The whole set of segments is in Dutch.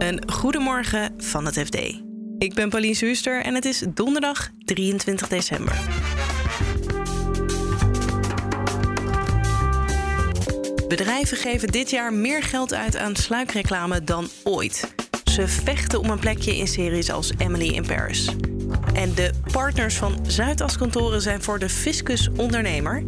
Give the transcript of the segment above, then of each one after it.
Een goedemorgen van het FD. Ik ben Pauline Zuster en het is donderdag 23 december. Bedrijven geven dit jaar meer geld uit aan sluikreclame dan ooit. Ze vechten om een plekje in series als Emily in Paris. En de partners van Zuidaskantoren zijn voor de fiscus ondernemer.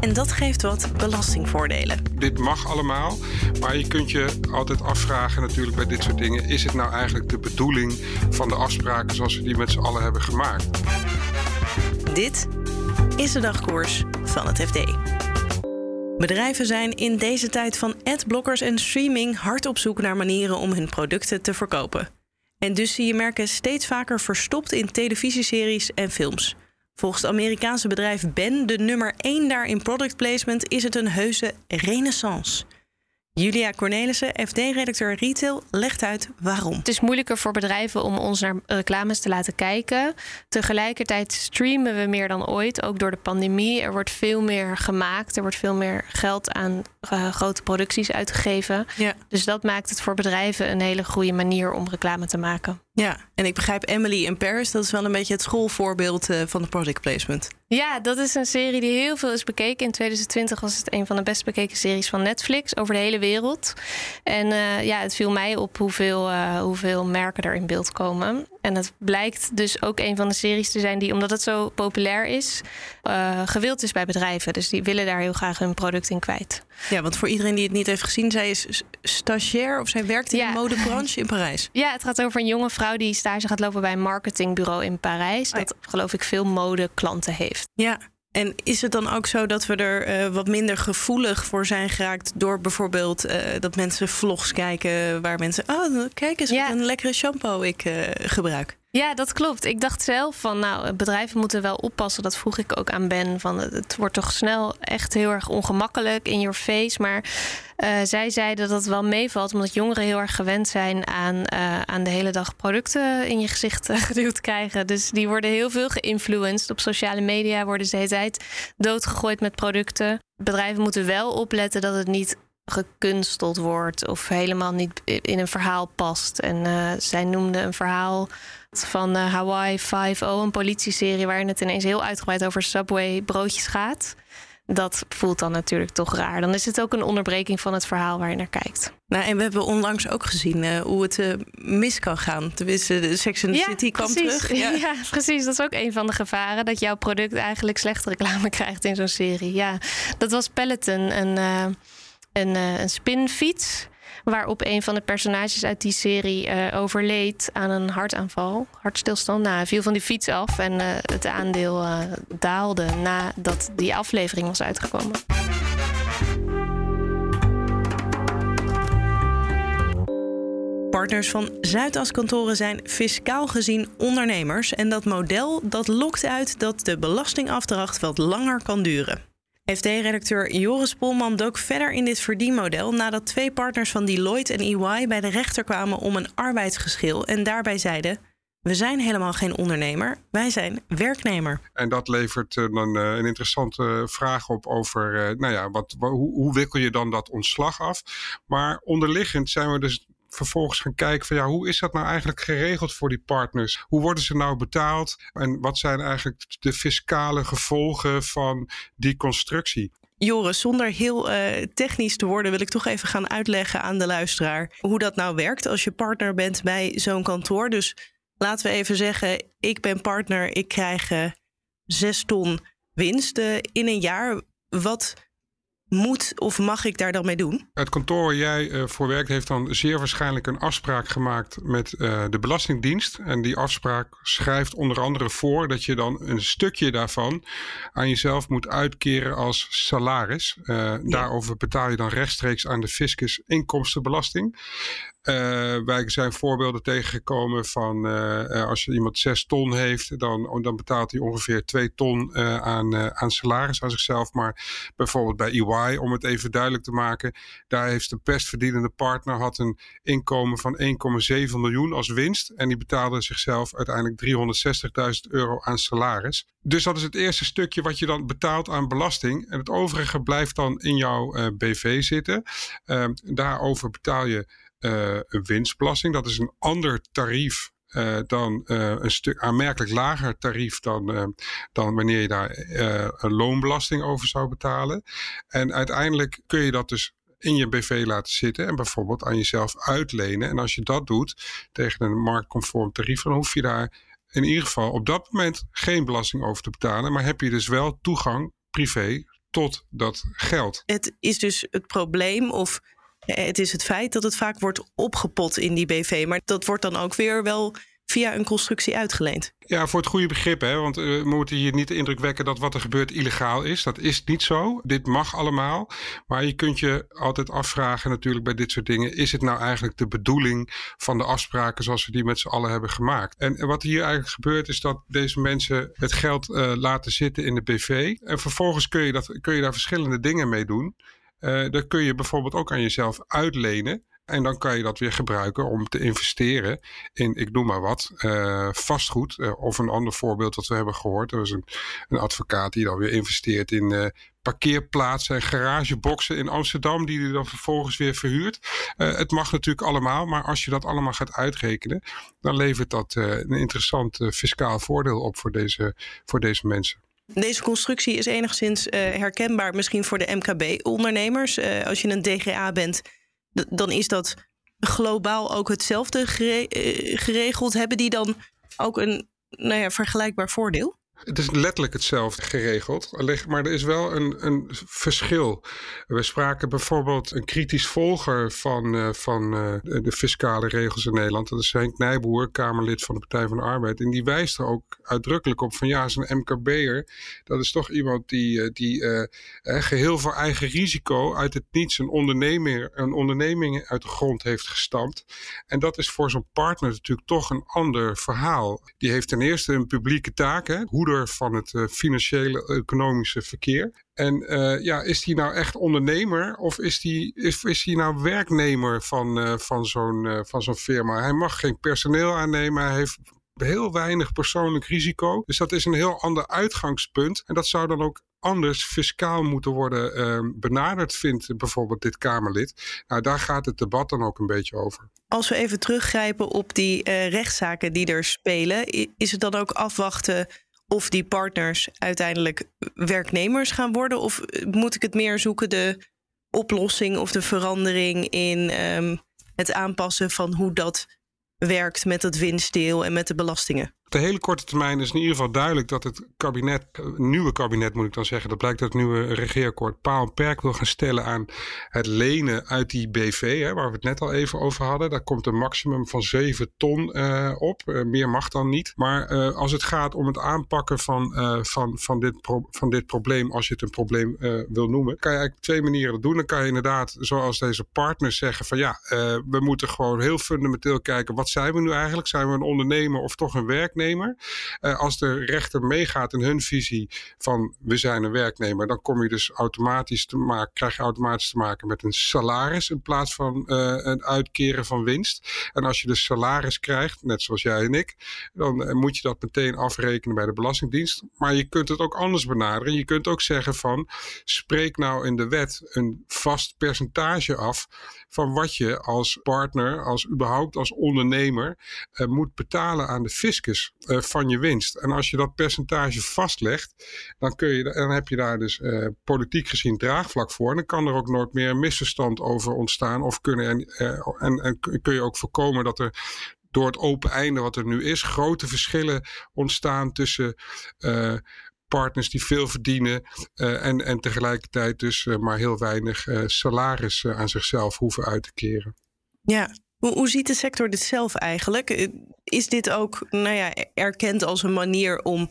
En dat geeft wat belastingvoordelen. Dit mag allemaal, maar je kunt je altijd afvragen natuurlijk bij dit soort dingen... is het nou eigenlijk de bedoeling van de afspraken zoals we die met z'n allen hebben gemaakt? Dit is de dagkoers van het FD. Bedrijven zijn in deze tijd van adblockers en streaming hard op zoek naar manieren om hun producten te verkopen. En dus zie je merken steeds vaker verstopt in televisieseries en films. Volgens het Amerikaanse bedrijf Ben, de nummer 1 daar in product placement, is het een heuse renaissance. Julia Cornelissen, FD-redacteur Retail, legt uit waarom. Het is moeilijker voor bedrijven om ons naar reclames te laten kijken. Tegelijkertijd streamen we meer dan ooit, ook door de pandemie. Er wordt veel meer gemaakt, er wordt veel meer geld aan uh, grote producties uitgegeven. Ja. Dus dat maakt het voor bedrijven een hele goede manier om reclame te maken. Ja, en ik begrijp Emily in Paris, dat is wel een beetje het schoolvoorbeeld uh, van de product placement. Ja, dat is een serie die heel veel is bekeken. In 2020 was het een van de best bekeken series van Netflix over de hele wereld. En uh, ja, het viel mij op hoeveel, uh, hoeveel merken er in beeld komen. En het blijkt dus ook een van de series te zijn die, omdat het zo populair is, uh, gewild is bij bedrijven. Dus die willen daar heel graag hun product in kwijt. Ja, want voor iedereen die het niet heeft gezien, zij is stagiair of zij werkt in ja. de modebranche in Parijs. Ja, het gaat over een jonge vrouw die stage gaat lopen bij een marketingbureau in Parijs. Dat geloof ik veel modeklanten heeft. Ja, en is het dan ook zo dat we er uh, wat minder gevoelig voor zijn geraakt door bijvoorbeeld uh, dat mensen vlogs kijken waar mensen, oh kijk eens ja. wat een lekkere shampoo ik uh, gebruik. Ja, dat klopt. Ik dacht zelf van, nou, bedrijven moeten wel oppassen. Dat vroeg ik ook aan Ben. Van, het wordt toch snel echt heel erg ongemakkelijk in your face. Maar uh, zij zeiden dat het wel meevalt, omdat jongeren heel erg gewend zijn aan, uh, aan de hele dag producten in je gezicht geduwd krijgen. Dus die worden heel veel geïnfluenced. Op sociale media worden ze de hele tijd doodgegooid met producten. Bedrijven moeten wel opletten dat het niet gekunsteld wordt of helemaal niet in een verhaal past. En zij noemde een verhaal van uh, Hawaii 5 een politieserie waarin het ineens heel uitgebreid over Subway broodjes gaat. Dat voelt dan natuurlijk toch raar. Dan is het ook een onderbreking van het verhaal waar je naar kijkt. Nou, en we hebben onlangs ook gezien uh, hoe het uh, mis kan gaan. Tenminste, de Sex and the ja, City kwam precies. terug. Ja. ja. precies. Dat is ook een van de gevaren. Dat jouw product eigenlijk slechte reclame krijgt in zo'n serie. Ja, dat was Peloton, een, uh, een, een spinfiets waarop een van de personages uit die serie uh, overleed aan een hartaanval, hartstilstand. Nou, hij viel van die fiets af en uh, het aandeel uh, daalde nadat die aflevering was uitgekomen. Partners van Zuidaskantoren zijn fiscaal gezien ondernemers. En dat model dat lokt uit dat de belastingafdracht wat langer kan duren. FD-redacteur Joris Polman dook verder in dit verdienmodel nadat twee partners van Deloitte en EY bij de rechter kwamen om een arbeidsgeschil en daarbij zeiden: we zijn helemaal geen ondernemer, wij zijn werknemer. En dat levert dan uh, een interessante vraag op over, uh, nou ja, wat, hoe, hoe wikkel je dan dat ontslag af? Maar onderliggend zijn we dus vervolgens gaan kijken van ja, hoe is dat nou eigenlijk geregeld voor die partners? Hoe worden ze nou betaald? En wat zijn eigenlijk de fiscale gevolgen van die constructie? Joris, zonder heel uh, technisch te worden, wil ik toch even gaan uitleggen aan de luisteraar hoe dat nou werkt als je partner bent bij zo'n kantoor. Dus laten we even zeggen, ik ben partner, ik krijg uh, zes ton winst uh, in een jaar. Wat moet of mag ik daar dan mee doen? Het kantoor waar jij uh, voor werkt heeft dan zeer waarschijnlijk een afspraak gemaakt met uh, de Belastingdienst. En die afspraak schrijft onder andere voor dat je dan een stukje daarvan aan jezelf moet uitkeren als salaris. Uh, ja. Daarover betaal je dan rechtstreeks aan de fiscus inkomstenbelasting. Uh, wij zijn voorbeelden tegengekomen van uh, als je iemand 6 ton heeft, dan, dan betaalt hij ongeveer 2 ton aan, aan salaris aan zichzelf. Maar bijvoorbeeld bij EY, om het even duidelijk te maken, daar heeft de bestverdienende partner had een inkomen van 1,7 miljoen als winst. En die betaalde zichzelf uiteindelijk 360.000 euro aan salaris. Dus dat is het eerste stukje wat je dan betaalt aan belasting. En het overige blijft dan in jouw BV zitten. daarover betaal je een winstbelasting. Dat is een ander tarief uh, dan uh, een stuk aanmerkelijk lager tarief dan, dan wanneer je daar een loonbelasting over zou betalen. En uiteindelijk kun je dat dus in je BV laten zitten en bijvoorbeeld aan jezelf uitlenen. En als je dat doet tegen een marktconform tarief, dan hoef je daar in ieder geval op dat moment geen belasting over te betalen. Maar heb je dus wel toegang privé tot dat geld. Het is dus het probleem of het is het feit dat het vaak wordt opgepot in die BV. Maar dat wordt dan ook weer wel via een constructie uitgeleend. Ja, voor het goede begrip, hè? want uh, we moeten hier niet de indruk wekken dat wat er gebeurt illegaal is. Dat is niet zo. Dit mag allemaal. Maar je kunt je altijd afvragen natuurlijk bij dit soort dingen. Is het nou eigenlijk de bedoeling van de afspraken zoals we die met z'n allen hebben gemaakt? En, wat hier eigenlijk gebeurt is dat deze mensen het geld uh, laten zitten in de BV. En vervolgens kun je, dat, kun je daar verschillende dingen mee doen. Uh, dat kun je bijvoorbeeld ook aan jezelf uitlenen. En dan kan je dat weer gebruiken om te investeren in, ik noem maar wat, uh, vastgoed. Uh, of een ander voorbeeld wat we hebben gehoord. Er was een, een advocaat die dan weer investeert in parkeerplaatsen en garageboxen in Amsterdam, die hij dan vervolgens weer verhuurt. het mag natuurlijk allemaal, maar als je dat allemaal gaat uitrekenen, dan levert dat een interessant fiscaal voordeel op voor deze, voor deze mensen. Deze constructie is enigszins herkenbaar misschien voor de MKB-ondernemers. als je een DGA bent dan is dat globaal ook hetzelfde eh, geregeld. Hebben die dan ook een nou ja, vergelijkbaar voordeel? Het is letterlijk hetzelfde geregeld, maar er is wel een, een verschil. We spraken bijvoorbeeld een kritisch volger van, uh, van uh, de fiscale regels in Nederland. Dat is Henk Nijboer, Kamerlid van de Partij van de Arbeid. En die wijst er ook uitdrukkelijk op van ja, zo'n MKB'er, dat is toch iemand die, uh, die geheel voor eigen risico uit het niets een, ondernemer, een onderneming uit de grond heeft gestampt. En dat is voor zo'n partner natuurlijk toch een ander verhaal. Die heeft ten eerste een publieke taak, hè, van het uh, financiële economische verkeer. En uh, ja, is hij nou echt ondernemer of is hij is, is nou werknemer van, uh, van zo'n van zo'n firma? Hij mag geen personeel aannemen, hij heeft heel weinig persoonlijk risico. Dus dat is een heel ander uitgangspunt. En dat zou dan ook anders fiscaal moeten worden uh, benaderd, vindt bijvoorbeeld dit Kamerlid. Nou, daar gaat het debat dan ook een beetje over. Als we even teruggrijpen op die rechtszaken die er spelen, is het dan ook afwachten of die partners uiteindelijk werknemers gaan worden? Of moet ik het meer zoeken de oplossing of de verandering in um, het aanpassen van hoe dat werkt met het winstdeel en met de belastingen? De hele korte termijn is in ieder geval duidelijk dat het kabinet, het nieuwe kabinet moet ik dan zeggen, dat blijkt uit het nieuwe regeerakkoord, paal en perk wil gaan stellen aan het lenen uit die BV, hè, waar we het net al even over hadden. Daar komt een maximum van 7 ton uh, op. Uh, meer mag dan niet. Maar als het gaat om het aanpakken van, van, van, dit van dit probleem, als je het een probleem wil noemen, kan je eigenlijk twee manieren doen. Dan kan je inderdaad, zoals deze partners zeggen, van ja, we moeten gewoon heel fundamenteel kijken, wat zijn we nu eigenlijk? Zijn we een ondernemer of toch een werknemer? werknemer. Uh, als de rechter meegaat in hun visie van we zijn een werknemer, dan kom je dus automatisch te maken, krijg je automatisch te maken met een salaris in plaats van uh, een uitkeren van winst. En als je dus salaris krijgt, net zoals jij en ik, dan uh, moet je dat meteen afrekenen bij de Belastingdienst. Maar je kunt het ook anders benaderen. Je kunt ook zeggen van spreek nou in de wet een vast percentage af van wat je als partner, als überhaupt als ondernemer moet betalen aan de fiscus. Eh, van je winst. En als je dat percentage vastlegt, dan, kun je, dan heb je daar dus uh, politiek gezien draagvlak voor. En dan kan er ook nooit meer een misverstand over ontstaan. Of kunnen, en, uh, en, en kun je ook voorkomen dat er door het open einde wat er nu is, grote verschillen ontstaan tussen uh, partners die veel verdienen en, en tegelijkertijd dus maar heel weinig salaris aan zichzelf hoeven uit te keren. Ja, hoe, hoe ziet de sector dit zelf eigenlijk? Eh, is dit ook nou ja, erkend als een manier om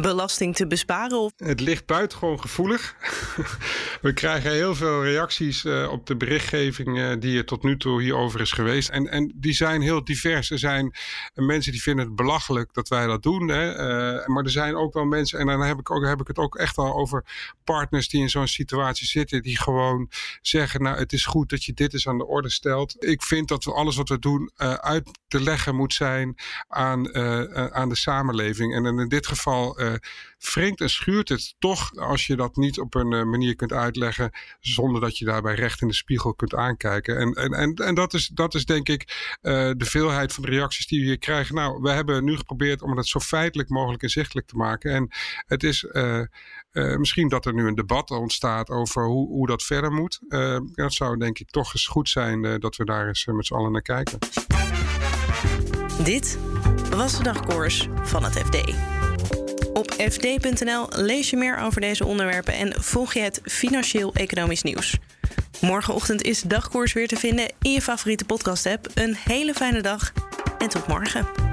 belasting te besparen? Of? Het ligt buitengewoon gevoelig. We krijgen heel veel reacties uh, op de berichtgeving uh, die er tot nu toe hierover is geweest. En, en die zijn heel divers. Er zijn mensen die vinden het belachelijk dat wij dat doen. Hè? Uh, maar er zijn ook wel mensen, en dan heb ik, ook, heb ik het ook echt al over partners die in zo'n situatie zitten, die gewoon zeggen: Nou, het is goed dat je dit eens aan de orde stelt. Ik vind dat we alles wat we doen uit te leggen moet zijn aan, aan de samenleving. En in dit geval wringt en schuurt het toch als je dat niet op een manier kunt uitleggen zonder dat je daarbij recht in de spiegel kunt aankijken. En, en, en, dat, is, dat is denk ik de veelheid van de reacties die we hier krijgen. Nou, we hebben nu geprobeerd om het zo feitelijk mogelijk inzichtelijk te maken. En het is misschien dat er nu een debat ontstaat over hoe, hoe dat verder moet. dat zou denk ik toch eens goed zijn dat we daar eens met z'n allen naar kijken. Dit was de dagkoers van het FD. Op fd.nl lees je meer over deze onderwerpen en volg je het financieel-economisch nieuws. Morgenochtend is dagkoers weer te vinden in je favoriete podcast-app. Een hele fijne dag en tot morgen.